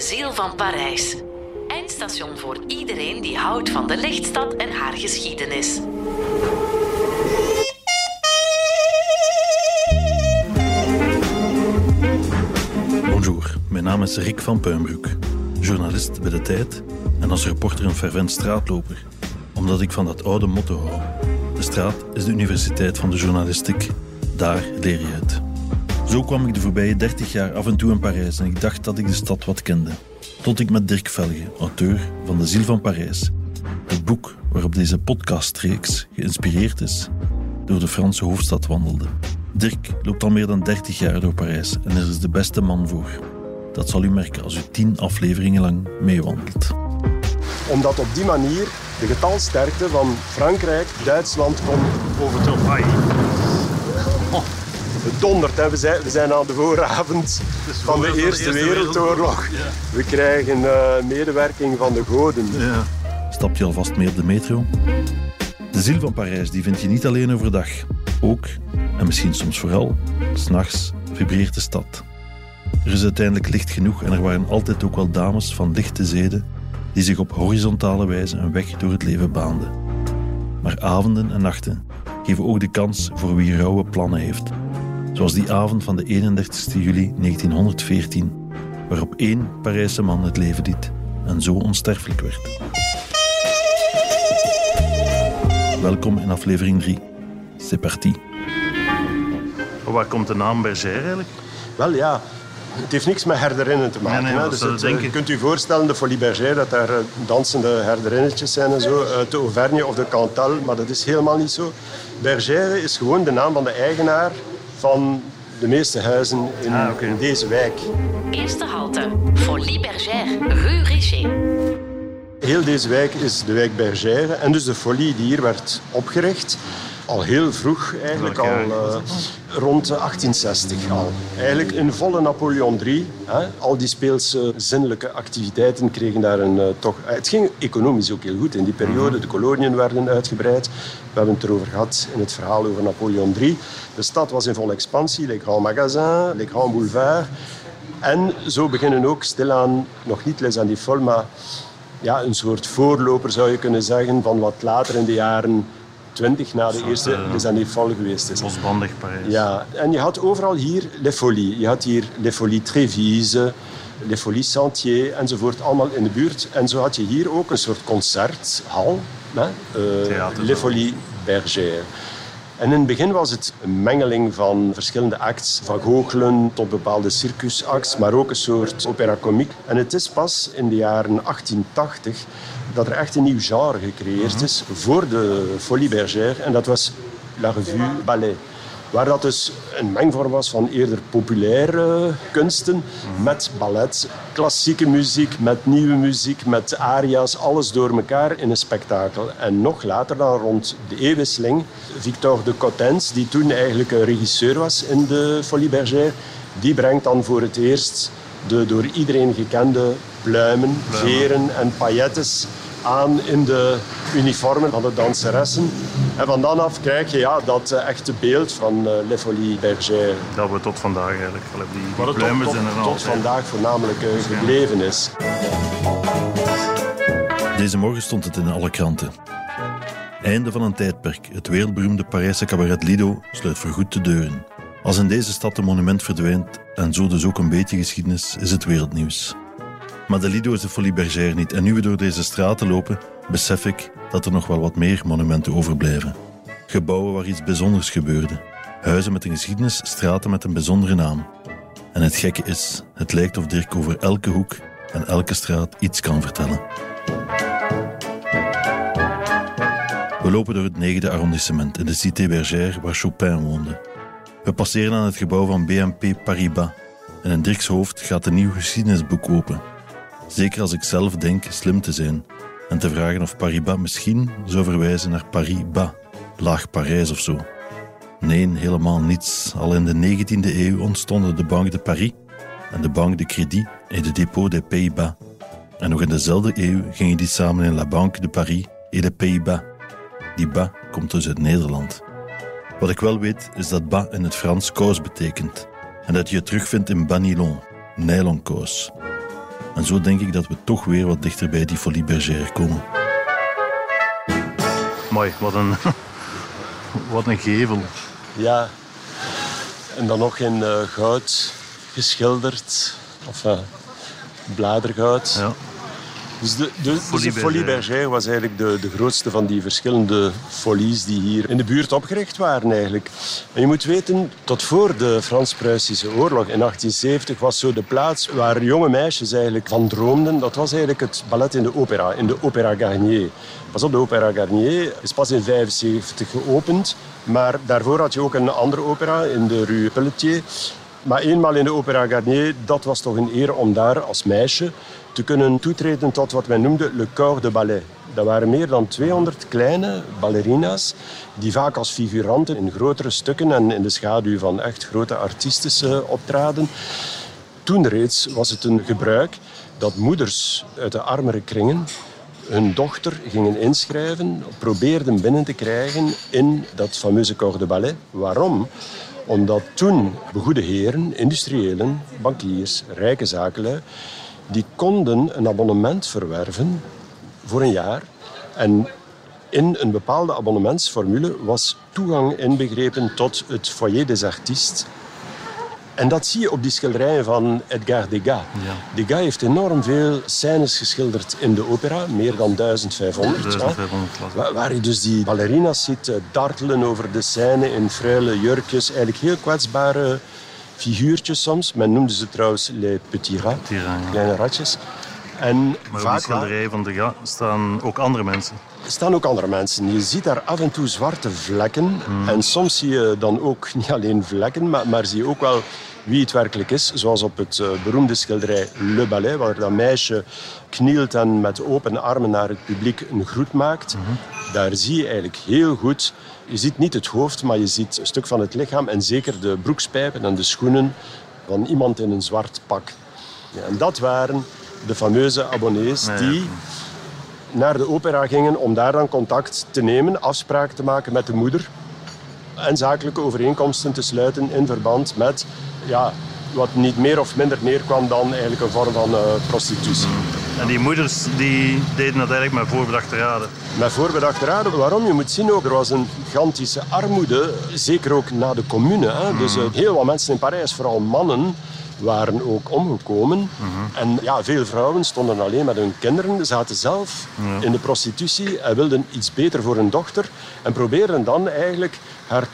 ziel van Parijs. Eindstation voor iedereen die houdt van de lichtstad en haar geschiedenis. Bonjour, mijn naam is Rick van Puimbroek, journalist bij De Tijd en als reporter een fervent straatloper, omdat ik van dat oude motto hou. De straat is de universiteit van de journalistiek, daar leer je het. Zo kwam ik de voorbije 30 jaar af en toe in Parijs en ik dacht dat ik de stad wat kende. Tot ik met Dirk Velge, auteur van De Ziel van Parijs, het boek waarop deze podcastreeks geïnspireerd is, door de Franse hoofdstad wandelde. Dirk loopt al meer dan 30 jaar door Parijs en er is de beste man voor. Dat zal u merken als u tien afleveringen lang meewandelt. Omdat op die manier de getalsterkte van Frankrijk, Duitsland komt over Oh, het dondert, hè. We, zijn, we zijn aan de vooravond van de Eerste Wereldoorlog. We krijgen uh, medewerking van de goden. Ja. Stap je alvast mee op de metro? De ziel van Parijs die vind je niet alleen overdag. Ook, en misschien soms vooral, s'nachts vibreert de stad. Er is uiteindelijk licht genoeg en er waren altijd ook wel dames van lichte zeden die zich op horizontale wijze een weg door het leven baanden. Maar avonden en nachten geven ook de kans voor wie rauwe plannen heeft. Zoals die avond van de 31 juli 1914, waarop één Parijse man het leven liet en zo onsterfelijk werd. Welkom in aflevering 3. C'est parti. Waar komt de naam Berger eigenlijk? Wel ja, het heeft niks met herderinnen te maken. Nee, Dus het, eh, denken. kunt u voorstellen, de Folie Bergère, dat daar eh, dansende herderinnetjes zijn en zo, uit de Auvergne of de Cantal, maar dat is helemaal niet zo. Bergère is gewoon de naam van de eigenaar van de meeste huizen in, Ah, in deze wijk. Eerste halte, Folie Bergère, Rue Richer. Heel deze wijk is de wijk Bergère en dus de Folie die hier werd opgericht, al heel vroeg eigenlijk, al eh, dat rond de 1860 al. Eigenlijk in volle Napoleon III. Hè, al die speelse zinnelijke activiteiten kregen daar een eh, toch... Het ging economisch ook heel goed in die periode. Mhm. De koloniën werden uitgebreid. We hebben het erover gehad in het verhaal over Napoleon III. De stad was in volle expansie. Les grands magasins, les grands boulevards. En zo beginnen ook stilaan, nog niet Les Années Folles, maar ja, een soort voorloper zou je kunnen zeggen van wat later in de jaren 20 na de eerste eh, Les Années Folles geweest is. Bosbandig Parijs. Ja, en je had overal hier Les Folies. Je had hier Les Folies Trévise, Les Folies Sentier enzovoort, allemaal in de buurt. En zo had je hier ook een soort concerthal, Les zo. Folies Bergère. En in het begin was het een mengeling van verschillende acts, van goochelen tot bepaalde circusacts, maar ook een soort opera comique. En het is pas in de jaren 1880 dat er echt een nieuw genre gecreëerd is voor de Folie Bergère. En dat was La Revue Ballet. Waar dat dus een mengvorm was van eerder populaire kunsten met ballet, klassieke muziek, met nieuwe muziek, met aria's, alles door elkaar in een spektakel. En nog later dan rond de eeuwwisseling, Victor de Cotens, die toen eigenlijk een regisseur was in de Folie Bergère, die brengt dan voor het eerst de door iedereen gekende pluimen, veren en paillettes aan in de uniformen van de danseressen. En van dan af krijg je ja, dat eh, echte beeld van eh, Les Folies Bergère. Dat we tot vandaag eigenlijk. Die, Wat die het pluimen tot, zijn er tot, tot vandaag voornamelijk eh, gebleven is. Deze morgen stond het in alle kranten. Einde van een tijdperk. Het wereldberoemde Parijse cabaret Lido sluit voorgoed de deuren. Als in deze stad een monument verdwijnt, en zo dus ook een beetje geschiedenis, is het wereldnieuws. Maar de Lido is de Folie Bergère niet. En nu we door deze straten lopen, besef ik dat er nog wel wat meer monumenten overblijven. Gebouwen waar iets bijzonders gebeurde. Huizen met een geschiedenis, straten met een bijzondere naam. En het gekke is, het lijkt of Dirk over elke hoek en elke straat iets kan vertellen. We lopen door het negende arrondissement in de Cité Bergère waar Chopin woonde. We passeren aan het gebouw van BNP Paribas en in Dirks hoofd gaat een nieuw geschiedenisboek open. Zeker als ik zelf denk slim te zijn en te vragen of Paribas misschien zou verwijzen naar Paris-Bas, laag Parijs of zo. Nee, helemaal niets. Al in de 19e eeuw ontstonden de Banque de Paris en de Banque de Crédit et de Dépôt des Pays-Bas. En nog in dezelfde eeuw gingen die samen in La Banque de Paris et de Pays-Bas. Die bas komt dus uit Nederland. Wat ik wel weet is dat bas in het Frans kous betekent en dat je het terugvindt in banilon, nylonkous. En zo denk ik dat we toch weer wat dichter bij die Folie Bergère komen. Mooi, wat een, wat een gevel. Ja, en dan nog in uh, goud geschilderd. Of uh, bladergoud. Ja. Dus de, de, dus de Folie Bergère was eigenlijk de, de grootste van die verschillende folies die hier in de buurt opgericht waren eigenlijk. En je moet weten, tot voor de Frans-Pruisische oorlog in 1870 was zo de plaats waar jonge meisjes eigenlijk van droomden. Dat was eigenlijk het ballet in de opera, in de Opera Garnier. Pas op, de Opera Garnier is pas in 1975 geopend. Maar daarvoor had je ook een andere opera in de Rue Pelletier. Maar eenmaal in de Opera Garnier, dat was toch een eer om daar als meisje te kunnen toetreden tot wat men noemde le corps de ballet. Dat waren meer dan 200 kleine ballerina's die vaak als figuranten in grotere stukken en in de schaduw van echt grote artiesten optraden. Toen reeds was het een gebruik dat moeders uit de armere kringen hun dochter gingen inschrijven, probeerden binnen te krijgen in dat fameuze corps de ballet. Waarom? Omdat toen begoede heren, industriëlen, bankiers, rijke zakenlui die konden een abonnement verwerven voor een jaar. En in een bepaalde abonnementsformule was toegang inbegrepen tot het foyer des artistes. En dat zie je op die schilderijen van Edgar Degas. Ja. Degas heeft enorm veel scènes geschilderd in de opera, meer dan 1500. 1500 waar, je dus die ballerina's ziet eh, dartelen over de scène in fruile jurkjes, eigenlijk heel kwetsbare figuurtjes soms. Men noemde ze trouwens les petits rats, kleine ratjes. En maar vaak op de schilderij van de ga staan ook andere mensen. Er staan ook andere mensen. Je ziet daar af en toe zwarte vlekken. Hmm. En soms zie je dan ook niet alleen vlekken, maar, maar zie je ook wel wie het werkelijk is. Zoals op het uh, beroemde schilderij Le Ballet, waar dat meisje knielt en met open armen naar het publiek een groet maakt. Hmm. Daar zie je eigenlijk heel goed je ziet niet het hoofd, maar je ziet een stuk van het lichaam en zeker de broekspijpen en de schoenen van iemand in een zwart pak. Ja, en dat waren de fameuze abonnees die naar de opera gingen om daar dan contact te nemen, afspraken te maken met de moeder en zakelijke overeenkomsten te sluiten in verband met ja, wat niet meer of minder neerkwam dan eigenlijk een vorm van uh, prostitutie. En die moeders die deden dat eigenlijk met voorbedachte raden? Met voorbedachte raden. Waarom? Je moet zien ook, er was een gigantische armoede, zeker ook na de commune. Hè. Dus uh, heel wat mensen in Parijs, vooral mannen, waren ook omgekomen. Mhm. En ja, veel vrouwen stonden alleen met hun kinderen, zaten zelf in de prostitutie en wilden iets beter voor hun dochter en probeerden dan eigenlijk haar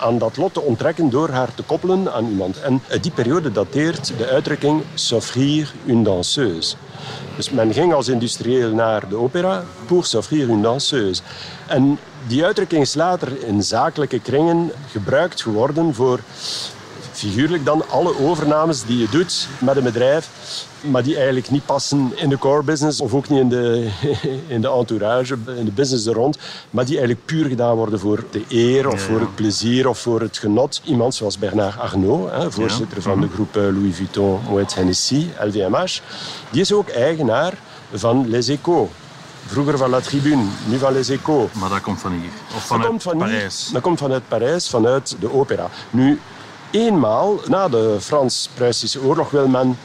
aan dat lot te onttrekken door haar te koppelen aan iemand. En uit die periode dateert de uitdrukking s'offrir une danseuse. Dus men ging als industrieel naar de opera pour s'offrir une danseuse. En die uitdrukking is later in zakelijke kringen gebruikt geworden voor figuurlijk dan alle overnames die je doet met een bedrijf, maar die eigenlijk niet passen in de core business of ook niet in de, in de entourage, in de business er rond, maar die eigenlijk puur gedaan worden voor de eer of voor het plezier of voor het genot. Iemand zoals Bernard Arnault, hè, voorzitter van de mhm. groep eh, Louis Vuitton Moet Hennessy, LVMH, die is ook eigenaar van Les Echos. Vroeger van La Tribune, nu van Les Echos. Maar dat komt van hier? Of vanuit dat komt van Parijs? Hier. Dat komt vanuit Parijs, vanuit de opera. Nu, eenmaal na de Frans-Pruisische oorlog wil men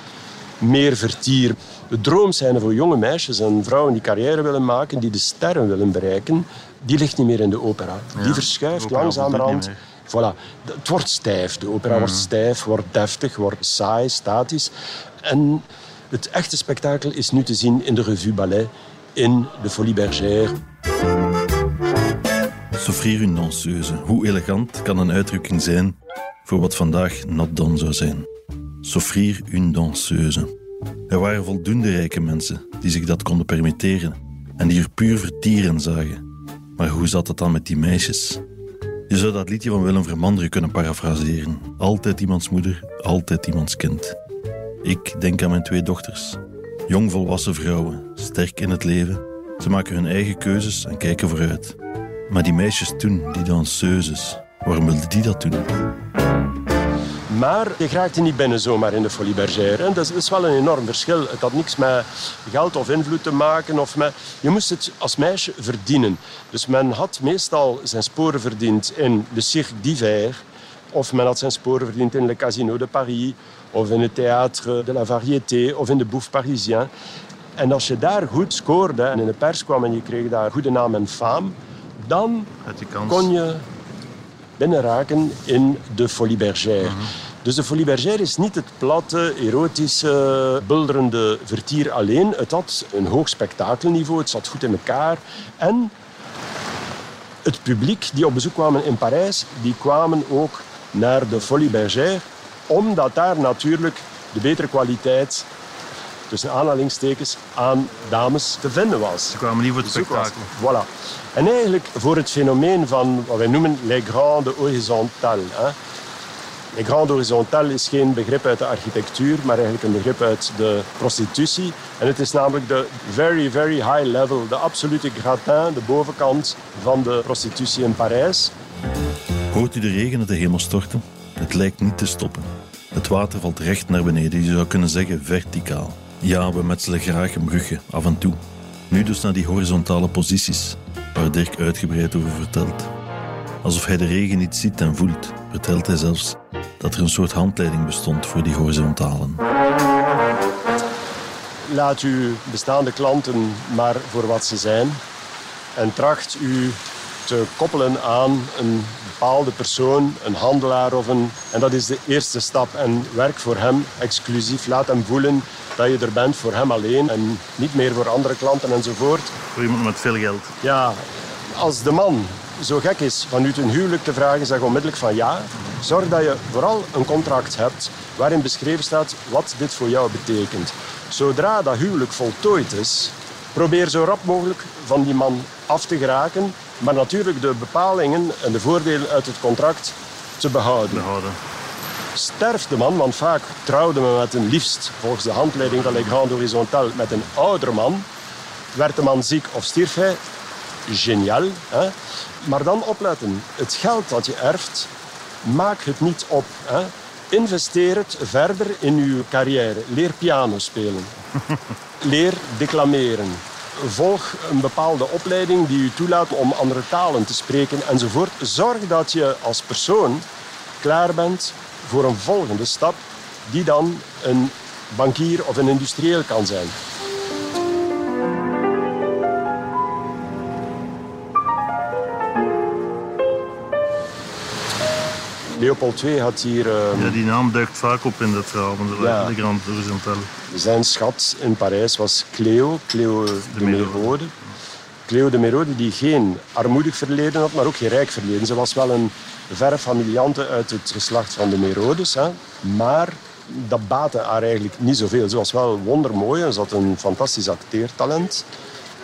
meer vertier. De droom zijn voor jonge meisjes en vrouwen die carrière willen maken, die de sterren willen bereiken, die ligt niet meer in de opera. die verschuift langzamerhand. Voilà. Het wordt stijf. De opera wordt stijf, wordt deftig, wordt saai, statisch. En het echte spektakel is nu te zien in de revue ballet, in de Folie Bergère. S'offrir une danseuse. Hoe elegant kan een uitdrukking zijn voor wat vandaag not done zou zijn. S'offrir une danseuse. Er waren voldoende rijke mensen die zich dat konden permitteren en die er puur vertieren zagen. Maar hoe zat het dan met die meisjes? Je zou dat liedje van Willem Vermanderen kunnen parafraseren. Altijd iemands moeder, altijd iemands kind. Ik denk aan mijn twee dochters. Jong volwassen vrouwen, sterk in het leven. Ze maken hun eigen keuzes en kijken vooruit. Maar die meisjes toen, die danseuses, waarom wilden die dat doen? Maar je raakte niet binnen zomaar in de Folie Bergère. Dat is wel een enorm verschil. Het had niks met geld of invloed te maken. Of met... Je moest het als meisje verdienen. Dus men had meestal zijn sporen verdiend in de Cirque d'Hiver. Of men had zijn sporen verdiend in Le Casino de Paris. of in het Théâtre de la Variété of in de Bouffe Parisien. En als je daar goed scoorde en in de pers kwam en je kreeg daar goede naam en faam, dan kon je binnenraken in de Folie Bergère. Dus de Folie Bergère is niet het platte, erotische, bulderende vertier alleen. Het had een hoog spektakelniveau, het zat goed in elkaar. En het publiek die op bezoek kwamen in Parijs, die kwamen ook naar de Folie Bergère, omdat daar natuurlijk de betere kwaliteit tussen aanhalingstekens aan dames te vinden was. Ze kwamen niet voor het spektakel. Voilà. En eigenlijk voor het fenomeen van wat wij noemen les grandes horizontales. Hè. Les grandes horizontales is geen begrip uit de architectuur, maar eigenlijk een begrip uit de prostitutie. En het is namelijk de very, very high level, de absolute gratin, de bovenkant van de prostitutie in Parijs. Hoort u de regen uit de hemel storten? Het lijkt niet te stoppen. Het water valt recht naar beneden, je zou kunnen zeggen verticaal. Ja, we metselen graag een brugje, af en toe. Nu dus naar die horizontale posities, waar Dirk uitgebreid over vertelt. Alsof hij de regen niet ziet en voelt, vertelt hij zelfs dat er een soort handleiding bestond voor die horizontalen. Laat uw bestaande klanten maar voor wat ze zijn en tracht u te koppelen aan een bepaalde persoon, een handelaar of een... En dat is de eerste stap. En werk voor hem exclusief. Laat hem voelen dat je er bent voor hem alleen en niet meer voor andere klanten enzovoort. Voor iemand met veel geld. Ja, als de man zo gek is van u ten huwelijk te vragen, zeg onmiddellijk van ja. Zorg dat je vooral een contract hebt waarin beschreven staat wat dit voor jou betekent. Zodra dat huwelijk voltooid is, probeer zo rap mogelijk van die man af te geraken, maar natuurlijk de bepalingen en de voordelen uit het contract te behouden. behouden. Sterft de man, want vaak trouwde men met een liefst, volgens de handleiding van Les Grandes Horizontales, met een oudere man. Werd de man ziek of stierf hij, geniaal. Hè? Maar dan opletten, het geld dat je erft, maak het niet op. Hè? Investeer het verder in uw carrière. Leer piano spelen. Leer declameren. Volg een bepaalde opleiding die u toelaat om andere talen te spreken enzovoort. Zorg dat je als persoon klaar bent voor een volgende stap, die dan een bankier of een industrieel kan zijn. Leopold II had hier... Uh, ja, die naam duikt vaak op in dat verhaal van de, ja. de Grand Horizontale. Zijn schat in Parijs was Cleo, Cleo de, de Merode. Cleo de Merode die geen armoedig verleden had, maar ook geen rijk verleden. Ze was wel een verre familiante uit het geslacht van de Merodes. Hè. Maar dat baatte haar eigenlijk niet zoveel. Ze was wel wondermooi en ze had een fantastisch acteertalent.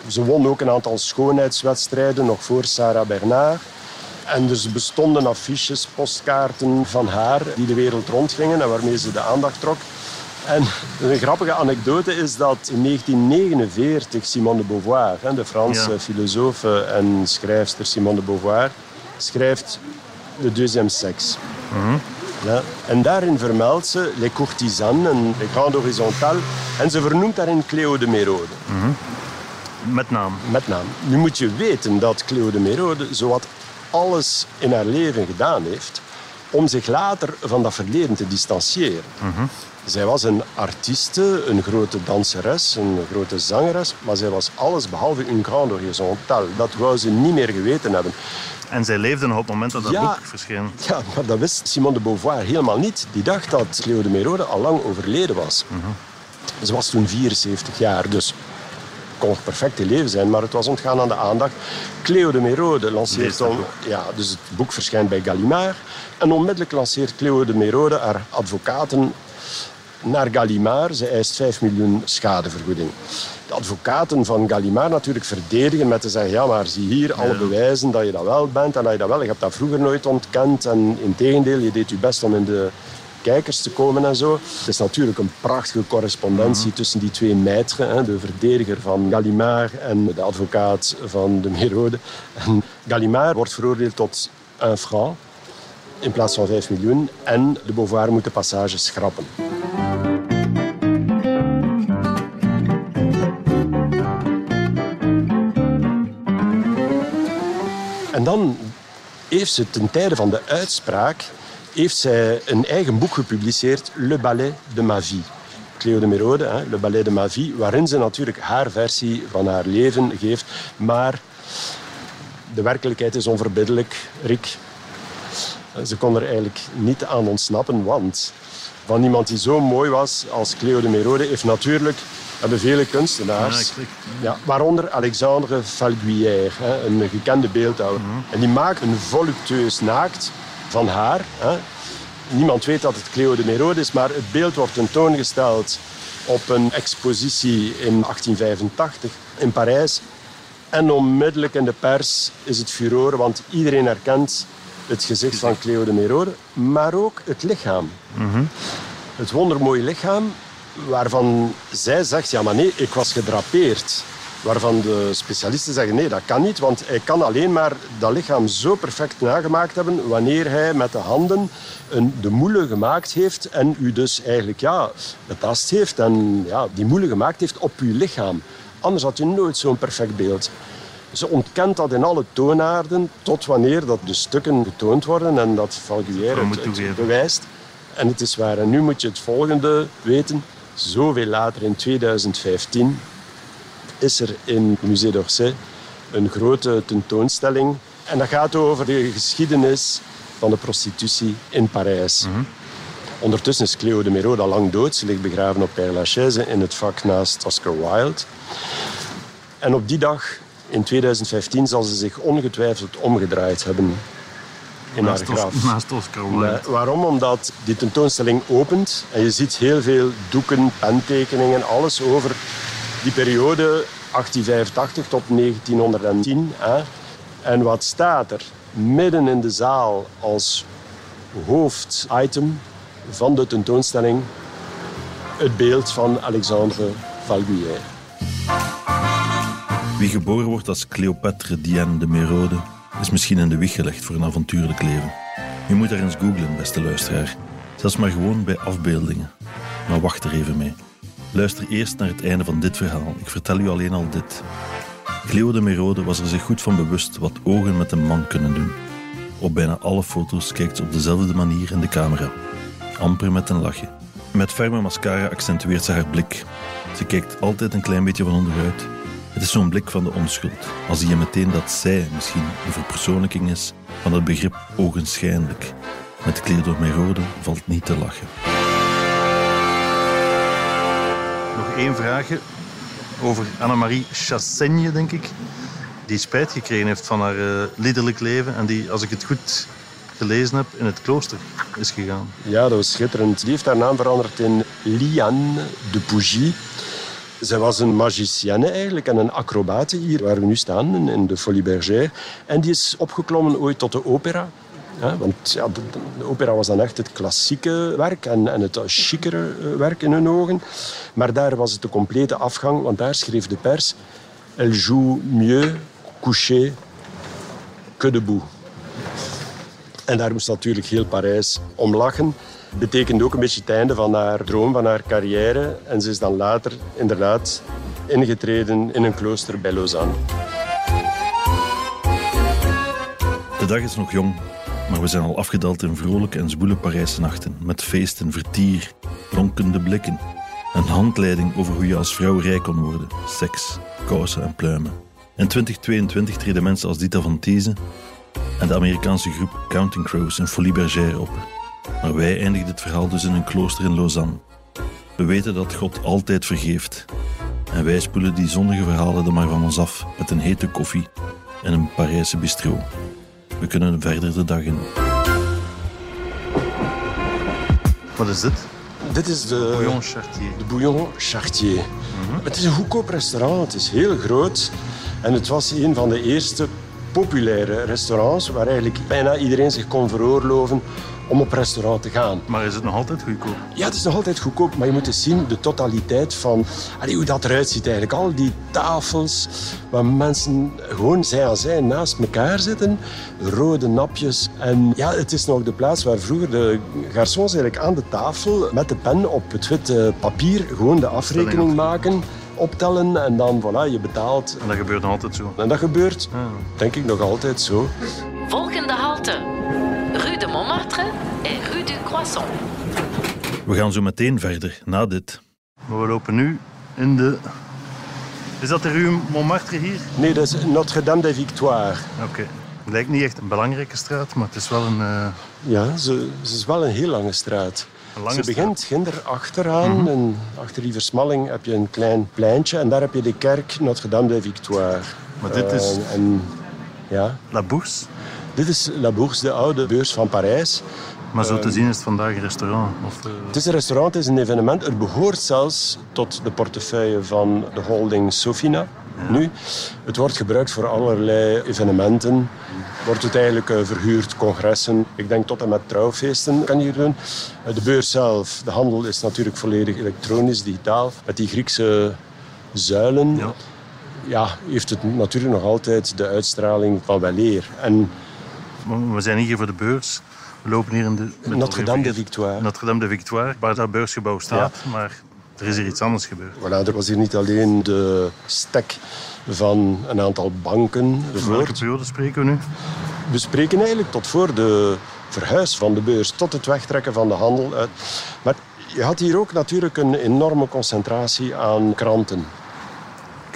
Ze won ook een aantal schoonheidswedstrijden nog voor Sarah Bernard. En dus bestonden affiches, postkaarten van haar die de wereld rondgingen en waarmee ze de aandacht trok. En een grappige anekdote is dat in 1949 Simone de Beauvoir, de Franse ja. filosoof en schrijfster Simone de Beauvoir, schrijft De Deuxième Sexe. Mhm. Ja. En daarin vermeldt ze Les Courtisanes en Les Grandes Horizontales. En ze vernoemt daarin Cleo de Merode. Mhm. Met naam. Met naam. Nu moet je weten dat Cleo de Merode zowat alles in haar leven gedaan heeft om zich later van dat verleden te distancieren. Mhm. Zij was een artieste, een grote danseres, een grote zangeres, maar zij was alles behalve een grande horizontale. Dat wou ze niet meer geweten hebben. En zij leefde nog op het moment dat dat Ja. boek verscheen. Ja, maar dat wist Simone de Beauvoir helemaal niet. Die dacht dat Cleo de Merode al lang overleden was. Ze was toen 74 jaar, dus kon perfect leven zijn, maar het was ontgaan aan de aandacht. Cleo de Merode lanceert dan... Ja, dus het boek verschijnt bij Gallimard. En onmiddellijk lanceert Cleo de Merode haar advocaten naar Gallimard. Ze eist 5 miljoen schadevergoeding. De advocaten van Gallimard natuurlijk verdedigen met te zeggen ja, maar zie hier alle bewijzen dat je dat wel bent en dat je dat wel... Je hebt dat vroeger nooit ontkend en in tegendeel, je deed je best om in de kijkers te komen en zo. Het is natuurlijk een prachtige correspondentie tussen die twee maîtres, de verdediger van Gallimard en de advocaat van de Merode. En Gallimard wordt veroordeeld tot un franc in plaats van 5 miljoen en de Beauvoir moet de passage schrappen. En dan heeft ze ten tijde van de uitspraak heeft zij een eigen boek gepubliceerd, Le Ballet de ma vie. Cleo de Merode, hè, Le Ballet de ma vie, waarin ze natuurlijk haar versie van haar leven geeft. Maar de werkelijkheid is onverbiddelijk, Rick. Ze kon er eigenlijk niet aan ontsnappen, want van iemand die zo mooi was als Cleo de Merode heeft natuurlijk hebben vele kunstenaars, ja, waaronder Alexandre Falguière, een gekende beeldhouwer. En die maakt een voluptueus naakt van haar. Hè. Niemand weet dat het Cleo de Merode is, maar het beeld wordt tentoongesteld op een expositie in 1885 in Parijs. En onmiddellijk in de pers is het furore, want iedereen herkent het gezicht van Cleo de Merode, maar ook het lichaam. Het wondermooie lichaam, waarvan zij zegt, ja maar nee, ik was gedrapeerd. Waarvan de specialisten zeggen, nee, dat kan niet, want hij kan alleen maar dat lichaam zo perfect nagemaakt hebben wanneer hij met de handen een, de moele gemaakt heeft en u dus eigenlijk ja, betast heeft en ja, die moele gemaakt heeft op uw lichaam. Anders had u nooit zo'n perfect beeld. Ze ontkent dat in alle toonaarden tot wanneer dat de stukken getoond worden en dat Valguière het, het bewijst. En het is waar. En nu moet je het volgende weten. Zoveel later, in 2015, is er in Musée d'Orsay een grote tentoonstelling. En dat gaat over de geschiedenis van de prostitutie in Parijs. Ondertussen is Cleo de Merode al lang dood. Ze ligt begraven op Père Lachaise in het vak naast Oscar Wilde. En op die dag, in 2015, zal ze zich ongetwijfeld omgedraaid hebben in naast haar graf. Naast Oscar Wilde. Waarom? Omdat die tentoonstelling opent en je ziet heel veel doeken, pentekeningen, alles over die periode 1885 tot 1910. Hè. En wat staat er? Midden in de zaal als hoofditem van de tentoonstelling het beeld van Alexandre Valguière. Wie geboren wordt als Cleopatre Diane de Merode is misschien in de wieg gelegd voor een avontuurlijk leven. Je moet daar eens googlen, beste luisteraar. Zelfs maar gewoon bij afbeeldingen. Maar wacht er even mee. Luister eerst naar het einde van dit verhaal. Ik vertel u alleen al dit. Cleo de Merode was er zich goed van bewust wat ogen met een man kunnen doen. Op bijna alle foto's kijkt ze op dezelfde manier in de camera. Amper met een lachje. Met ferme mascara accentueert ze haar blik. Ze kijkt altijd een klein beetje van onderuit. Het is zo'n blik van de onschuld. Al zie je meteen dat zij misschien de verpersoonlijking is van het begrip ogenschijnlijk. Met Cleo de Merode valt niet te lachen. Één vraagje over Annemarie Chassaigne, denk ik. Die spijt gekregen heeft van haar uh, liederlijk leven en die, als ik het goed gelezen heb, in het klooster is gegaan. Ja, dat was schitterend. Die heeft haar naam veranderd in Liane de Pougy. Zij was een magicienne eigenlijk en een acrobate hier waar we nu staan, in de Folie Bergère. En die is opgeklommen ooit tot de opera. Ja, want ja, de, opera was dan echt het klassieke werk en, en het chicere werk in hun ogen. Maar daar was het de complete afgang, want daar schreef de pers... Elle joue mieux couché que debout. En daar moest natuurlijk heel Parijs om lachen. Betekende ook een beetje het einde van haar droom, van haar carrière. En ze is dan later inderdaad ingetreden in een klooster bij Lausanne. De dag is nog jong, maar we zijn al afgedaald in vrolijke en zwoele Parijse nachten. Met feesten, vertier, ronkende blikken. Een handleiding over hoe je als vrouw rijk kon worden. Seks, kousen en pluimen. In 2022 treden mensen als Dita van These en de Amerikaanse groep Counting Crows in Folie Bergère op. Maar wij eindigen dit verhaal dus in een klooster in Lausanne. We weten dat God altijd vergeeft. En wij spoelen die zondige verhalen er maar van ons af met een hete koffie en een Parijse bistro. We kunnen verder de dag in. Wat is dit? Dit is de Bouillon Chartier. De Bouillon Chartier. Mm -hmm. Het is een goedkoop restaurant. Het is heel groot. En het was een van de eerste populaire restaurants waar eigenlijk bijna iedereen zich kon veroorloven om op restaurant te gaan. Maar is het nog altijd goedkoop? Ja, het is nog altijd goedkoop, maar je moet eens zien de totaliteit van allee, hoe dat eruit ziet eigenlijk. Al die tafels waar mensen gewoon zij aan zij naast elkaar zitten, rode napjes. En ja, het is nog de plaats waar vroeger de garçons eigenlijk aan de tafel met de pen op het witte papier gewoon de afrekening maken optellen en dan voilà, je betaalt. En dat gebeurt nog altijd zo? En dat gebeurt, ja. denk ik, nog altijd zo. Volgende halte. Rue de Montmartre et rue du Croissant. We gaan zo meteen verder, na dit. We lopen nu in de... Is dat de rue Montmartre hier? Nee, dat is Notre-Dame des Victoires. Oké. Het lijkt niet echt een belangrijke straat, maar het is wel een... eh, Ja, ze, ze is wel een heel lange straat. Een lange ze begint ginder achteraan. en achter die versmalling heb je een klein pleintje. En daar heb je de kerk Notre-Dame des Victoires. Maar dit is- Eh, en, ja, La Bourse. Dit is La Bourse, de oude beurs van Parijs. Maar zo te zien is het vandaag een restaurant. Of, eh, Het is een restaurant, het is een evenement. Het behoort zelfs tot de portefeuille van de holding Sofina. Nu, het wordt gebruikt voor allerlei evenementen. Wordt het eigenlijk eh, verhuurd, congressen. Ik denk tot en met trouwfeesten kan je hier doen. Eh, De beurs zelf, de handel is natuurlijk volledig elektronisch, digitaal. Met die Griekse zuilen ja. ja, heeft het natuurlijk nog altijd de uitstraling van weleer. En We zijn hier voor de beurs. We lopen hier in de... Notre-Dame des alweer- Victoires. Notre-Dame de Victoire, waar dat beursgebouw staat. Maar er is hier iets anders gebeurd. Voilà, er was hier niet alleen de stek van een aantal banken Welke enzovoort. periode spreken we nu? We spreken eigenlijk tot voor de verhuis van de beurs, tot het wegtrekken van de handel uit. Maar je had hier ook natuurlijk een enorme concentratie aan kranten.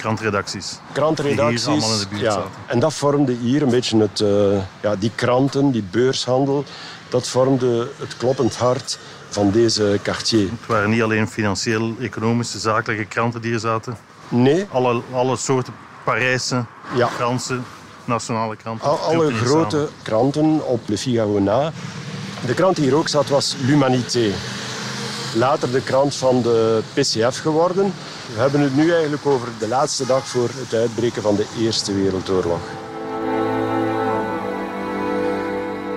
Krantredacties. Die Krantenredacties. hier allemaal in de buurt ja. zaten. En dat vormde hier een beetje het... eh, ja, die kranten, die beurshandel, dat vormde het kloppend hart van deze quartier. Het waren niet alleen financieel, economische, zakelijke kranten die hier zaten. Nee, Alle, alle soorten Parijse, Ja. Franse, nationale kranten. Al, alle grote kranten op Le Figaro na. De krant die hier ook zat was L'Humanité. Later de krant van de PCF geworden. We hebben het nu eigenlijk over de laatste dag voor het uitbreken van de Eerste Wereldoorlog.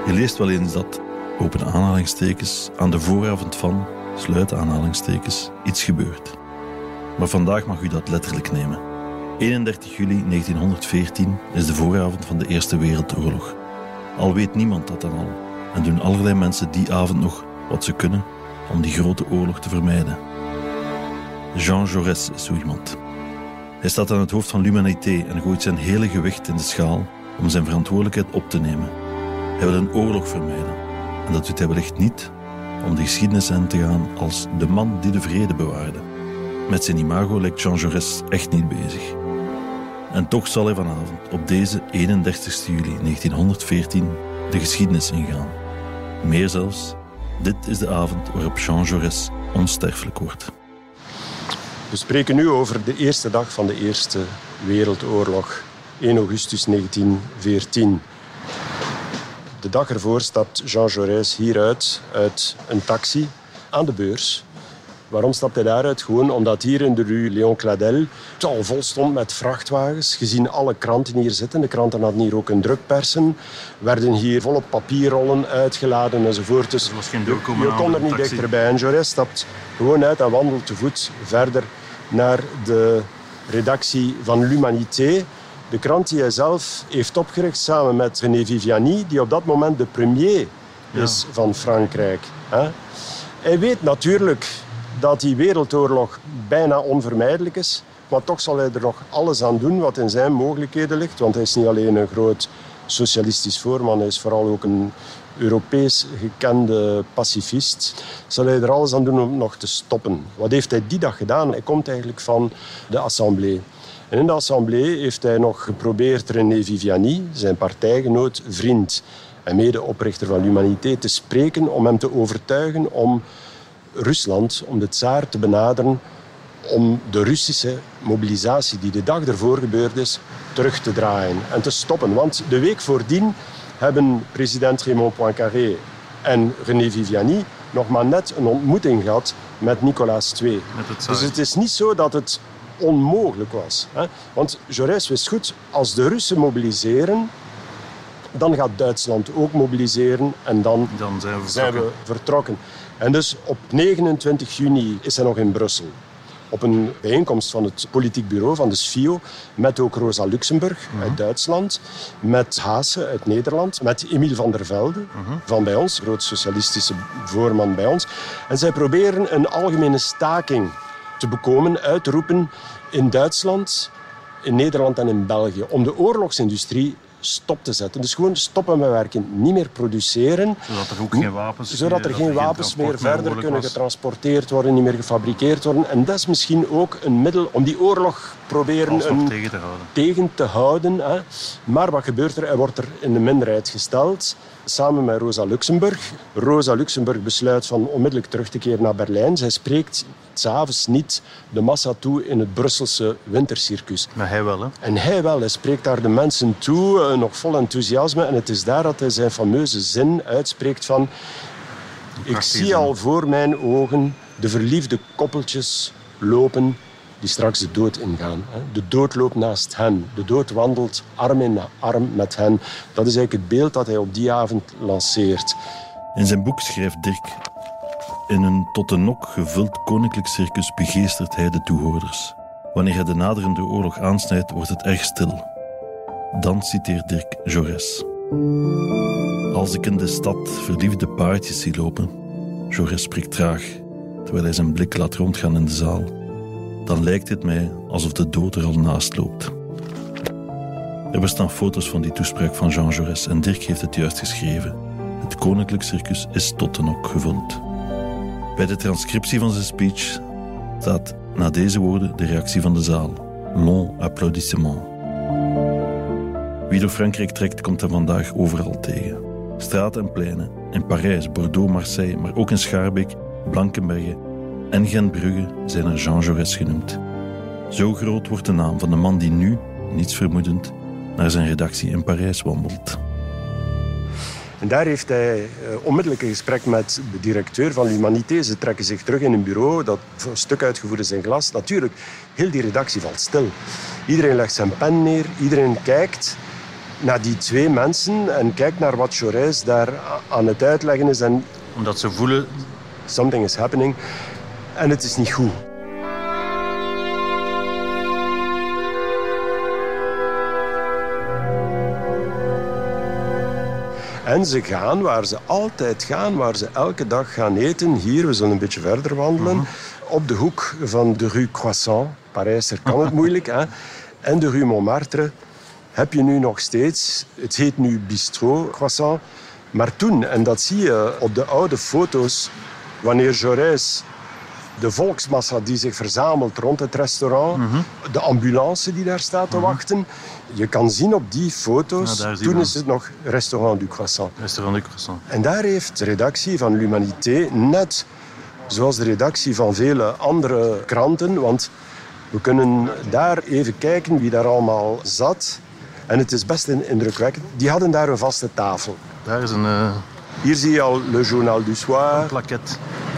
Je leest wel eens dat, open aanhalingstekens, aan de vooravond van, sluit aanhalingstekens, iets gebeurt. Maar vandaag mag u dat letterlijk nemen. 31 juli 1914 is de vooravond van de Eerste Wereldoorlog. Al weet niemand dat dan al en doen allerlei mensen die avond nog wat ze kunnen om die grote oorlog te vermijden. Jean Jaurès is zo. Hij staat aan het hoofd van l'Humanité en gooit zijn hele gewicht in de schaal om zijn verantwoordelijkheid op te nemen. Hij wil een oorlog vermijden. En dat doet hij wellicht niet om de geschiedenis in te gaan als de man die de vrede bewaarde. Met zijn imago lijkt Jean Jaurès echt niet bezig. En toch zal hij vanavond, op deze 31 juli 1914, de geschiedenis ingaan. Meer zelfs, dit is de avond waarop Jean Jaurès onsterfelijk wordt. We spreken nu over de eerste dag van de Eerste Wereldoorlog. 1 augustus 1914. De dag ervoor stapt Jean Jaurès hieruit uit een taxi aan de beurs. Waarom stapt hij daaruit? Gewoon omdat hier in de rue Léon Cladel het al vol stond met vrachtwagens. Gezien alle kranten hier zitten. De kranten hadden hier ook een drukpersen. Werden hier volle papierrollen uitgeladen enzovoort. Dus Er was geen je, doorkomen je aan kon er niet taxi. dichterbij. En Jaurès stapt gewoon uit en wandelt te voet verder naar de redactie van l'Humanité. De krant die hij zelf heeft opgericht samen met René Viviani, die op dat moment de premier is van Frankrijk. Hij weet natuurlijk dat die wereldoorlog bijna onvermijdelijk is. Maar toch zal hij er nog alles aan doen wat in zijn mogelijkheden ligt. Want hij is niet alleen een groot socialistisch voorman, hij is vooral ook een Europees gekende pacifist. Zal hij er alles aan doen om nog te stoppen. Wat heeft hij die dag gedaan? Hij komt eigenlijk van de Assemblée. En in de Assemblée heeft hij nog geprobeerd René Viviani, zijn partijgenoot, vriend en medeoprichter van l'Humanité, te spreken om hem te overtuigen om Rusland, om de tsaar te benaderen om de Russische mobilisatie die de dag ervoor gebeurd is, terug te draaien en te stoppen. Want de week voordien hebben president Raymond Poincaré en René Viviani nog maar net een ontmoeting gehad met Nicolas II. Met dus het is niet zo dat het onmogelijk was. Hè? Want Jaurès wist goed, als de Russen mobiliseren, dan gaat Duitsland ook mobiliseren en dan Dan zijn we zijn we vertrokken. En dus op 29 juni is hij nog in Brussel. Op een bijeenkomst van het politiek bureau van de SFIO. Met ook Rosa Luxemburg uit Duitsland. Met Haase uit Nederland. Met Emiel van der Velde van bij ons. Groot socialistische voorman bij ons. En zij proberen een algemene staking te bekomen, uit te roepen in Duitsland, in Nederland en in België. Om de oorlogsindustrie stop te zetten. Dus gewoon stoppen met werken, niet meer produceren. Zodat er ook geen wapens Zodat er geen wapens meer verder kunnen getransporteerd worden, niet meer gefabriceerd worden. En dat is misschien ook een middel om die oorlog proberen tegen te houden. Tegen te houden hè. Maar wat gebeurt er? Hij wordt er in de minderheid gesteld samen met Rosa Luxemburg. Rosa Luxemburg besluit van onmiddellijk terug te keren naar Berlijn. Zij spreekt s'avonds niet de massa toe in het Brusselse wintercircus. Maar hij wel, hè? En hij wel. Hij spreekt daar de mensen toe, eh, nog vol enthousiasme. En het is daar dat hij zijn fameuze zin uitspreekt van... Ik zie al voor mijn ogen de verliefde koppeltjes lopen die straks de dood ingaan. De dood loopt naast hen. De dood wandelt arm in arm met hen. Dat is eigenlijk het beeld dat hij op die avond lanceert. In zijn boek schrijft Dirk... In een tot de nok gevuld koninklijk circus begeestert hij de toehoorders. Wanneer hij de naderende oorlog aansnijdt, wordt het erg stil. Dan citeert Dirk Jaurès. Als ik in de stad verliefde paardjes zie lopen... Jaurès spreekt traag, terwijl hij zijn blik laat rondgaan in de zaal dan lijkt het mij alsof de dood er al naast loopt. Er bestaan foto's van die toespraak van Jean Jaurès en Dirk heeft het juist geschreven. Het koninklijk circus is tot de nok gevuld. Bij de transcriptie van zijn speech staat na deze woorden de reactie van de zaal. Long applaudissement. Wie door Frankrijk trekt, komt hem vandaag overal tegen. Straten en pleinen, in Parijs, Bordeaux, Marseille, maar ook in Schaarbeek, Blankenberge en Gentbrugge zijn er Jean Jaurès genoemd. Zo groot wordt de naam van de man die nu, niets vermoedend, naar zijn redactie in Parijs wandelt. En daar heeft hij uh, onmiddellijk een gesprek met de directeur van l'Humanité. Ze trekken zich terug in een bureau dat een stuk uitgevoerd is in glas. Natuurlijk, heel die redactie valt stil. Iedereen legt zijn pen neer, iedereen kijkt naar die twee mensen en kijkt naar wat Jaurès daar aan het uitleggen is. En Omdat ze voelen... Something is happening en het is niet goed. En ze gaan waar ze altijd gaan, waar ze elke dag gaan eten. Hier, we zullen een beetje verder wandelen. Mhm. Op de hoek van de rue Croissant. Parijs, er kan het moeilijk. Hè? En de rue Montmartre heb je nu nog steeds. Het heet nu Bistrot Croissant. Maar toen, en dat zie je op de oude foto's, wanneer Jaurès de volksmassa die zich verzamelt rond het restaurant, mhm. de ambulance die daar staat te mhm. wachten. Je kan zien op die foto's, toen is het nog Restaurant du Croissant. Restaurant du Croissant. En daar heeft de redactie van L'Humanité, net zoals de redactie van vele andere kranten, want we kunnen daar even kijken wie daar allemaal zat. En het is best indrukwekkend. Die hadden daar een vaste tafel. Daar is een... Uh... Hier zie je al Le Journal du Soir. Een plaquette.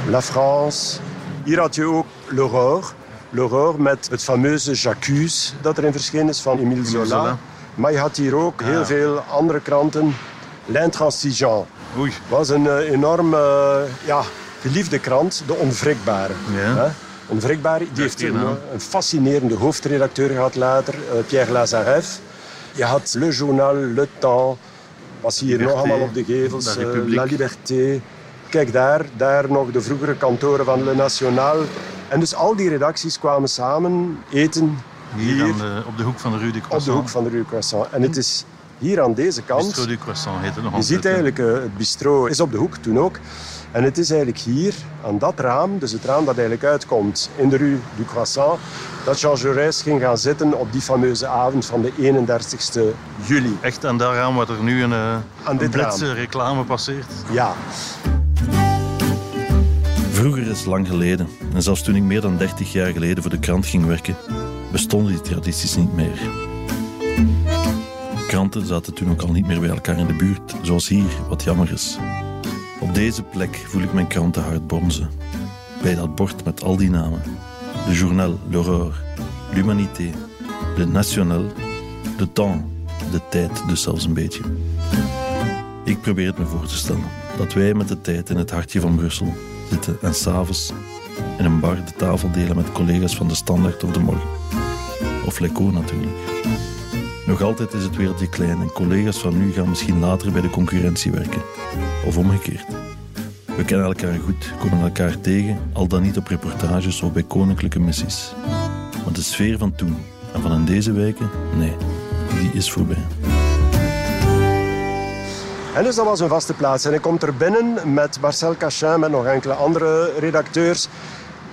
La France. Hier had je ook L'Aurore. L'Aurore met het fameuze J'accuse dat erin verschenen is van Émile Zola. Zola. Maar je had hier ook heel veel andere kranten. L'Intransigeant. Oei. was een uh, enorm uh, ja, geliefde krant, de Onwrikbare. Ja. Onwrikbare, die heeft een, een, fascinerende hoofdredacteur gehad later, uh, Pierre Lazareff. Je had Le Journal, Le Temps, was hier nog allemaal op de gevels, La Liberté. Kijk daar, daar nog de vroegere kantoren van Le National. En dus al die redacties kwamen samen eten hier. hier de, op de hoek van de Rue du Croissant. Op de hoek van de Rue du Croissant. En het is hier aan deze kant... Bistro du Croissant heet het nog Je ziet eigenlijk, uh, het bistro is op de hoek toen ook. En het is eigenlijk hier, aan dat raam, dus het raam dat eigenlijk uitkomt in de Rue du Croissant, dat Jean Jaurès ging gaan zitten op die fameuze avond van de 31 juli. Echt aan dat raam wat er nu een, uh, een reclame passeert? Ja. Vroeger is lang geleden, en zelfs toen ik meer dan 30 jaar geleden voor de krant ging werken, bestonden die tradities niet meer. Kranten zaten toen ook al niet meer bij elkaar in de buurt, zoals hier, wat jammer is. Op deze plek voel ik mijn krantenhart bonzen. Bij dat bord met al die namen. Le Journal, L'Aurore, L'Humanité, Le National, Le Temps, de tijd dus zelfs een beetje. Ik probeer het me voor te stellen dat wij met de tijd in het hartje van Brussel zitten en s'avonds in een bar de tafel delen met collega's van de Standaard of de Morgen. Of Leco natuurlijk. Nog altijd is het wereldje klein en collega's van nu gaan misschien later bij de concurrentie werken. Of omgekeerd. We kennen elkaar goed, komen elkaar tegen, al dan niet op reportages of bij koninklijke missies. Maar de sfeer van toen en van in deze wijken, nee, die is voorbij. En dus dat was een vaste plaats. En ik kom er binnen met Marcel Cachin, met nog enkele andere redacteurs.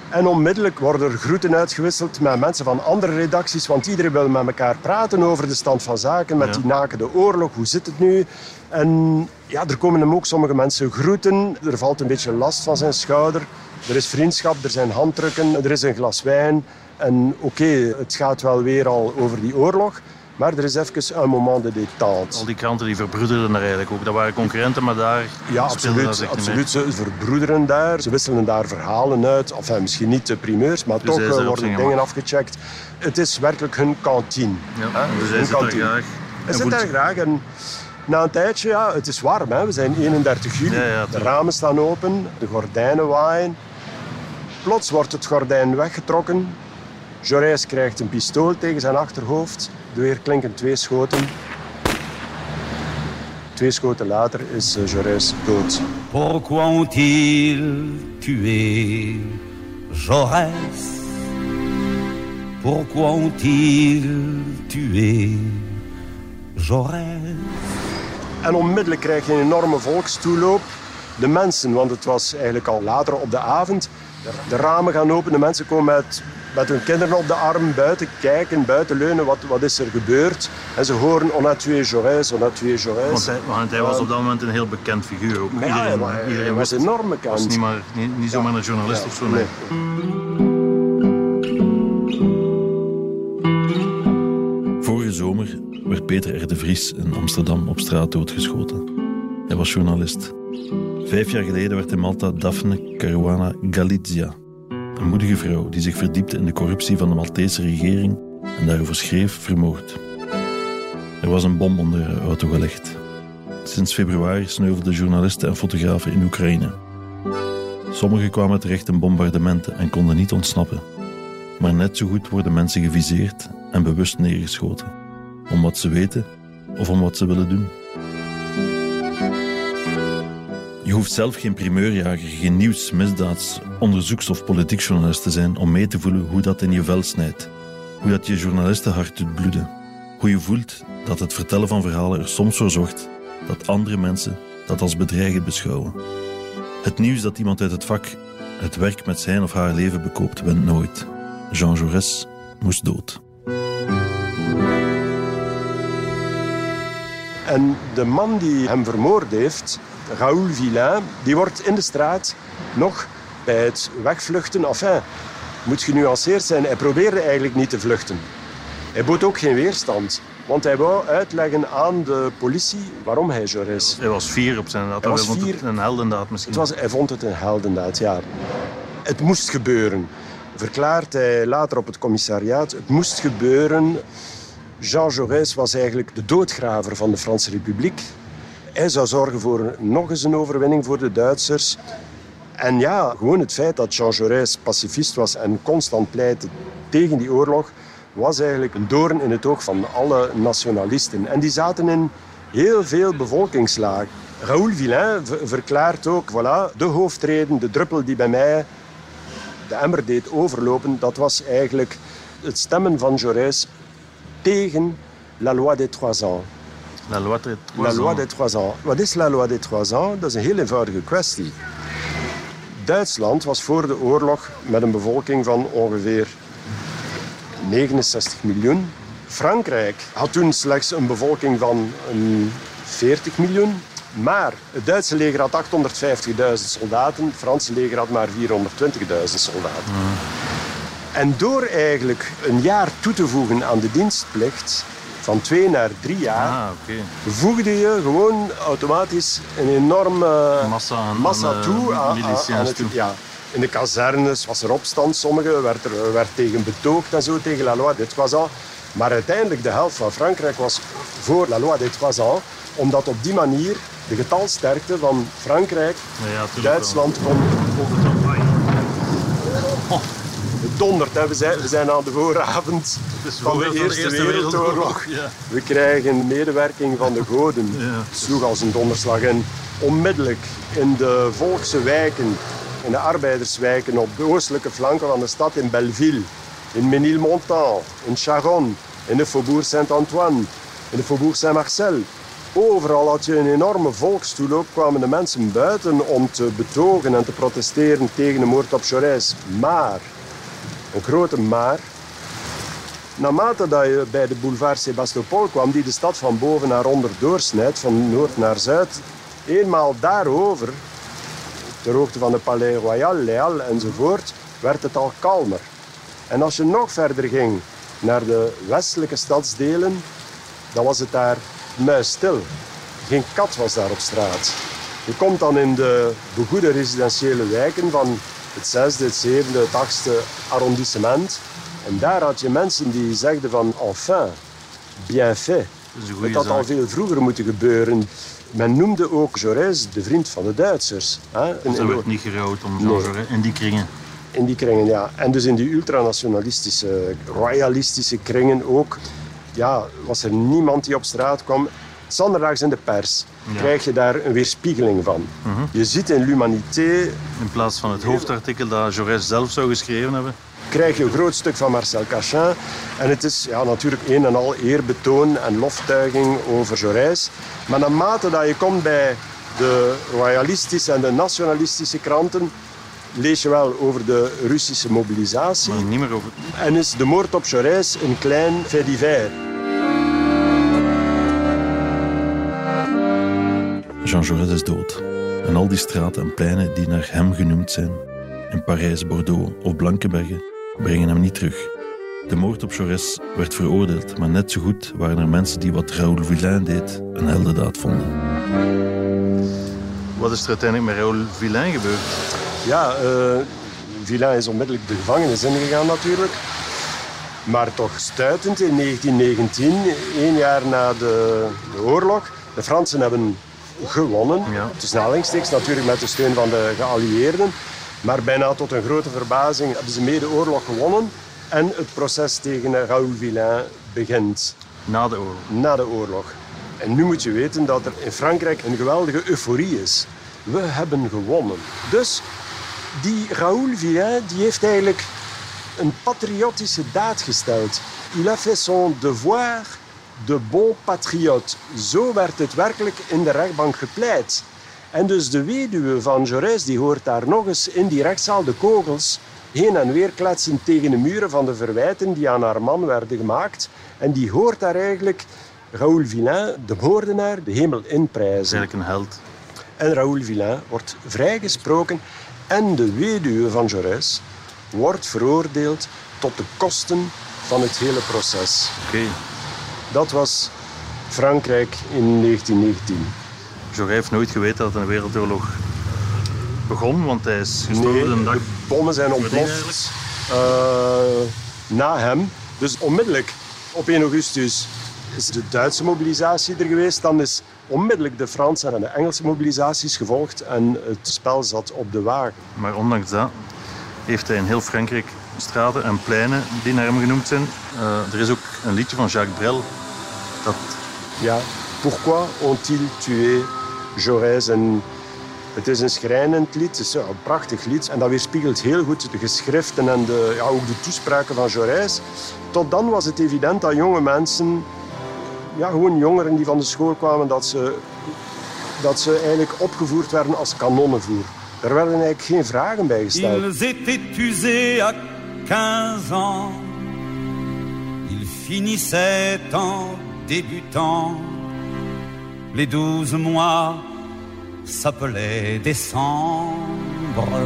En onmiddellijk worden er groeten uitgewisseld met mensen van andere redacties. Want iedereen wil met elkaar praten over de stand van zaken. Met die nakende oorlog, hoe zit het nu? En ja, er komen hem ook sommige mensen groeten. Er valt een beetje last van zijn schouder. Er is vriendschap, er zijn handdrukken, er is een glas wijn. En oké, het gaat wel weer al over die oorlog. Maar er is even een moment de détente. Al die kranten die verbroederden daar eigenlijk ook. Dat waren concurrenten, maar daar ja, absoluut, dat absoluut. Ze verbroederen daar. Ze wisselen daar verhalen uit. Enfin, misschien niet de primeurs, maar dus toch eh, worden dingen afgecheckt. Het is werkelijk hun kantine. Ja, dus zit kantine. graag. Hij zit daar graag. En na een tijdje, ja, het is warm. Hè. We zijn 31 juli. de ramen staan open, de gordijnen waaien. Plots wordt het gordijn weggetrokken. Jaurès krijgt een pistool tegen zijn achterhoofd. Weer klinken twee schoten. Twee schoten later is uh, Jaurès dood. Pourquoi ont-ils tué Jaurès Pourquoi ont-ils tué Jaurès En onmiddellijk krijg je een enorme volkstoeloop. De mensen, want het was eigenlijk al later op de avond, de ramen gaan open, de mensen komen met met hun kinderen op de arm buiten kijken, buiten leunen, wat, wat is er gebeurd. En ze horen, on a tué Jaurès, on a tué Jaurès. Want hij, want hij was op dat moment een heel bekend figuur. Ook. Iedereen, ja, maar, iedereen was enorm bekend. was niet, maar, niet, niet zomaar een journalist of zo. Nee. Vorige zomer werd Peter R. de Vries in Amsterdam op straat doodgeschoten. Hij was journalist. Vijf jaar geleden werd in Malta Daphne Caruana Galizia een moedige vrouw die zich verdiepte in de corruptie van de Maltese regering en daarover schreef, vermoord. Er was een bom onder haar auto gelegd. Sinds februari sneuvelden journalisten en fotografen in Oekraïne. Sommigen kwamen terecht in bombardementen en konden niet ontsnappen. Maar net zo goed worden mensen geviseerd en bewust neergeschoten. Om wat ze weten of om wat ze willen doen. Je hoeft zelf geen primeurjager, geen nieuws, misdaads, onderzoeks- of politiek journalist te zijn om mee te voelen hoe dat in je vel snijdt. Hoe dat je journalistenhart doet bloeden. Hoe je voelt dat het vertellen van verhalen er soms voor zorgt dat andere mensen dat als bedreigend beschouwen. Het nieuws dat iemand uit het vak het werk met zijn of haar leven bekoopt, went nooit. Jean Jaurès moest dood. En de man die hem vermoord heeft, Raoul Villain, die wordt in de straat nog bij het wegvluchten, enfin, moet genuanceerd zijn, hij probeerde eigenlijk niet te vluchten. Hij bood ook geen weerstand. Want hij wou uitleggen aan de politie waarom hij Jaurès... Hij was fier op zijn daad. Hij, was fier. een heldendaad misschien. Het was, hij vond het een heldendaad, ja. Het moest gebeuren. Verklaart hij later op het commissariaat. Het moest gebeuren. Jean Jaurès was eigenlijk de doodgraver van de Franse Republiek. Hij zou zorgen voor nog eens een overwinning voor de Duitsers. En ja, gewoon het feit dat Jean Jaurès pacifist was en constant pleitte tegen die oorlog, was eigenlijk een doorn in het oog van alle nationalisten. En die zaten in heel veel bevolkingslagen. Raoul Villain verklaart ook, voilà, de hoofdreden, de druppel die bij mij de emmer deed overlopen, dat was eigenlijk het stemmen van Jaurès tegen la loi des trois ans. La loi des trois la loi des trois ans. Wat is la loi des trois ans? Dat is een heel eenvoudige kwestie. Duitsland was voor de oorlog met een bevolking van ongeveer 69 miljoen. Frankrijk had toen slechts een bevolking van 40 miljoen. Maar het Duitse leger had 850.000 soldaten, het Franse leger had maar 420.000 soldaten. En door eigenlijk een jaar toe te voegen aan de dienstplicht, van twee naar drie jaar, ah, voegde je gewoon automatisch een enorme massa, aan, massa aan, toe. Aan, aan het, ja. In de kazernes was er opstand, sommigen werd er werd tegen betoogd en zo, tegen la loi des trois ans. Maar uiteindelijk de helft van Frankrijk was voor la loi des trois ans, omdat op die manier de getalsterkte van Frankrijk, ja, Duitsland kon overtroffen. Oh. Dondert, hè. We, zijn, we zijn aan de vooravond van de Eerste, Wereldoorlog. Ja. We krijgen medewerking van de goden. Ja. Sloeg als een donderslag. En onmiddellijk in de volkse wijken, in de arbeiderswijken op de oostelijke flanken van de stad, in Belleville, in Ménilmontant, in Charonne, in de Faubourg Saint-Antoine, in de Faubourg Saint-Marcel, Overal had je een enorme volkstoeloop, kwamen de mensen buiten om te betogen en te protesteren tegen de moord op Jaurès. Maar, een grote maar, naarmate dat je bij de boulevard Sébastopol kwam, die de stad van boven naar onder doorsnijdt, van noord naar zuid, eenmaal daarover, ter hoogte van de Palais Royal, Halles enzovoort, werd het al kalmer. En als je nog verder ging naar de westelijke stadsdelen, dan was het daar muisstil. Geen kat was daar op straat. Je komt dan in de begoede residentiële wijken van het zesde, het zevende, het achtste arrondissement. En daar had je mensen die zegden van enfin, bien fait. Het had al veel vroeger moeten gebeuren. Men noemde ook Jaurès de vriend van de Duitsers. Hè? Dus er werd niet gerouwd om Jean Jaurès in die kringen. In die kringen, ja. En dus in die ultranationalistische, royalistische kringen ook, ja, was er niemand die op straat kwam. Zonderdags in de pers krijg je daar een weerspiegeling van. Je ziet in l'Humanité... In plaats van het hoofdartikel dat Jaurès zelf zou geschreven hebben. krijg je een groot stuk van Marcel Cachin. En het is ja, natuurlijk een en al eerbetoon en loftuiging over Jaurès. Maar naarmate dat je komt bij de royalistische en de nationalistische kranten, lees je wel over de Russische mobilisatie. Maar niet meer over... En is de moord op Jaurès een klein fait divers. Jean Jaurès is dood. En al die straten en pleinen die naar hem genoemd zijn, in Parijs, Bordeaux of Blankenberge, brengen hem niet terug. De moord op Jaurès werd veroordeeld, maar net zo goed waren er mensen die wat Raoul Villain deed een heldendaad vonden. Wat is er uiteindelijk met Raoul Villain gebeurd? Ja, uh, Villain is onmiddellijk de gevangenis ingegaan natuurlijk. Maar toch stuitend in 1919, één jaar na de, de oorlog. De Fransen hebben gewonnen. Ja. Tussen aanhalingstekens natuurlijk met de steun van de geallieerden. Maar bijna tot een grote verbazing hebben ze mee de oorlog gewonnen. En het proces tegen Raoul Villain begint. Na de oorlog? Na de oorlog. En nu moet je weten dat er in Frankrijk een geweldige euforie is. We hebben gewonnen. Dus die Raoul Villain die heeft eigenlijk een patriotische daad gesteld. Il a fait son devoir de bon patriote. Zo werd het werkelijk in de rechtbank gepleit. En dus de weduwe van Jaurès die hoort daar nog eens in die rechtszaal de kogels heen en weer kletsen tegen de muren van de verwijten die aan haar man werden gemaakt. En die hoort daar eigenlijk Raoul Villain, de moordenaar, de hemel inprijzen. eigenlijk een held. En Raoul Villain wordt vrijgesproken en de weduwe van Jaurès wordt veroordeeld tot de kosten van het hele proces. Oké. Dat was Frankrijk in 1919. Jaurès heeft nooit geweten dat een wereldoorlog begon, want hij is gestorven Nee, dag. de bommen zijn ontploft eh, na hem. Dus onmiddellijk op 1 augustus is de Duitse mobilisatie er geweest. Dan is onmiddellijk de Franse en de Engelse mobilisaties gevolgd. En het spel zat op de wagen. Maar ondanks dat heeft hij in heel Frankrijk straten en pleinen die naar hem genoemd zijn. Eh, er is ook een liedje van Jacques Brel Ja, pourquoi ont-ils tué Jaurès? En het is een schrijnend lied, het is een prachtig lied. En dat weerspiegelt heel goed de geschriften en de, ja, ook de toespraken van Jaurès. Tot dan was het evident dat jonge mensen, ja, gewoon jongeren die van de school kwamen, dat ze, dat ze eigenlijk opgevoerd werden als kanonnenvoer. Er werden eigenlijk geen vragen bij gesteld. Ils étaient usés à 15 ans. Ils finissaient en débutant. Les douze mois s'appelaient décembre.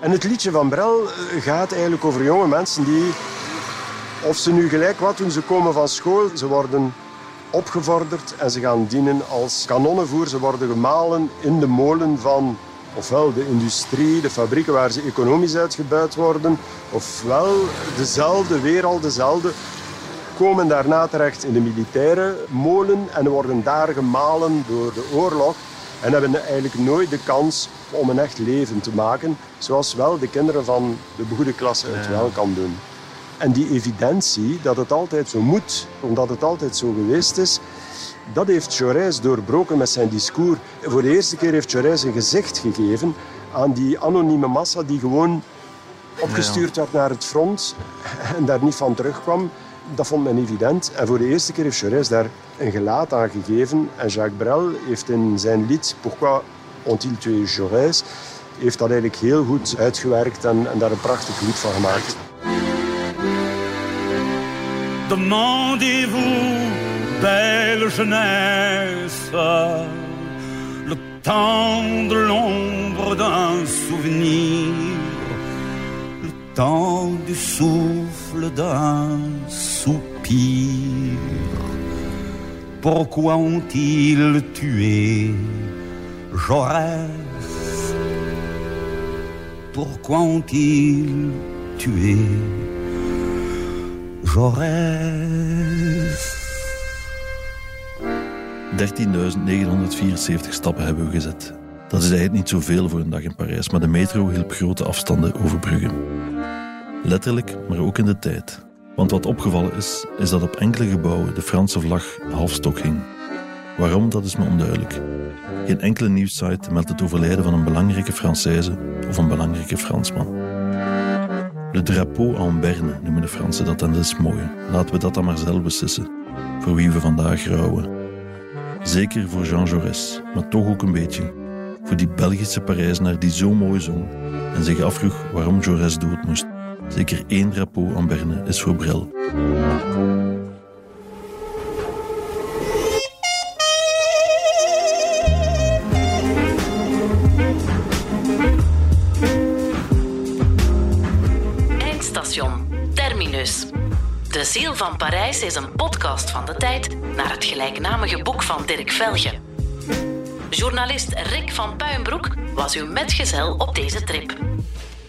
En het liedje van Brel eh, gaat eigenlijk over jonge mensen die, of ze nu gelijk wat doen, ze komen van school, ze worden opgevorderd en ze gaan dienen als kanonnenvoer. Ze worden gemalen in de molen van ofwel de industrie, de fabrieken waar ze economisch uitgebuit worden, ofwel dezelfde, weer al dezelfde, komen daarna terecht in de militaire molen en worden daar gemalen door de oorlog en hebben eigenlijk nooit de kans om een echt leven te maken, zoals wel de kinderen van de begoede klasse het wel kan doen. En die evidentie dat het altijd zo moet, omdat het altijd zo geweest is, dat heeft Jaurès doorbroken met zijn discours. Voor de eerste keer heeft Jaurès een gezicht gegeven aan die anonieme massa die gewoon opgestuurd werd naar het front en daar niet van terugkwam. Dat vond men evident. En voor de eerste keer heeft Jaurès daar een gelaat aan gegeven. En Jacques Brel heeft in zijn lied Pourquoi ont-ils tué Jaurès heeft dat eigenlijk heel goed uitgewerkt en, en daar een prachtig lied van gemaakt. Demandez-vous, belle jeunesse, le temps de l'ombre d'un souvenir, le temps du souffle d'un soupir. Pourquoi ont-ils tué Jaurès Pourquoi ont-ils tué Jaurès 13.974 stappen hebben we gezet. Dat is eigenlijk niet zoveel voor een dag in Parijs, maar de metro hielp grote afstanden overbruggen. Letterlijk, maar ook in de tijd. Want wat opgevallen is, is dat op enkele gebouwen de Franse vlag halfstok hing. Waarom, dat is me onduidelijk. Geen enkele nieuwssite meldt het overlijden van een belangrijke Française of een belangrijke Fransman. Le drapeau en berne noemen de Fransen dat en dat is mooi. Laten we dat dan maar zelf beslissen, voor wie we vandaag rouwen. Zeker voor Jean Jaurès, maar toch ook een beetje voor die Belgische Parijzenaar die zo mooi zong en zich afvroeg waarom Jaurès dood moest. Zeker één drapeau en berne is voor Brel. Eindstation Terminus. De Ziel van Parijs is een podcast van de tijd naar het gelijknamige boek van Dirk Velge. Journalist Rick van Puinbroek was uw metgezel op deze trip.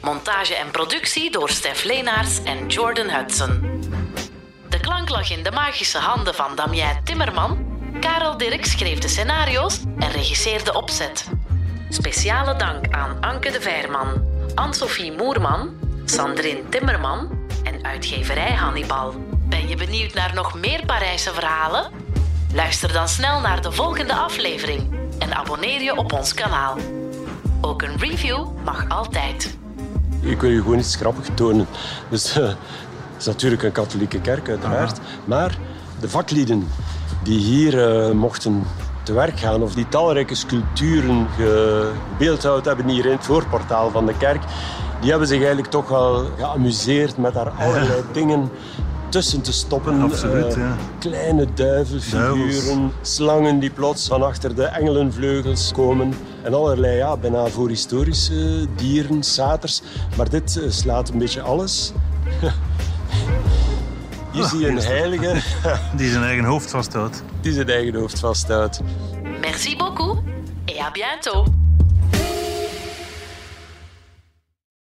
Montage en productie door Stef Leenaars en Jordan Hudson. De klank lag in de magische handen van Damien Timmerman. Karel Dirk schreef de scenario's en regisseerde de opzet. Speciale dank aan Anke de Veerman, Anne-Sophie Moerman, Sandrine Timmerman en uitgeverij Hannibal. Ben je benieuwd naar nog meer Parijse verhalen? Luister dan snel naar de volgende aflevering en abonneer je op ons kanaal. Ook een review mag altijd. Ik wil je gewoon iets grappig tonen. Dus eh, het is natuurlijk een katholieke kerk, uiteraard. Maar de vaklieden die hier eh, mochten te werk gaan, of die talrijke sculpturen gebeeldhouwd hebben hier in het voorportaal van de kerk, die hebben zich eigenlijk toch wel geamuseerd met daar allerlei dingen tussen te stoppen. Absoluut, Eh, ja. Kleine duivelfiguren, Duivels. slangen die plots van achter de engelenvleugels komen. En allerlei, ja, bijna voorhistorische dieren, saters. Maar dit eh, slaat een beetje alles. Hier zie je een heilige Die zijn eigen hoofd vasthoudt. die zijn eigen hoofd vasthoudt. Merci beaucoup et à bientôt.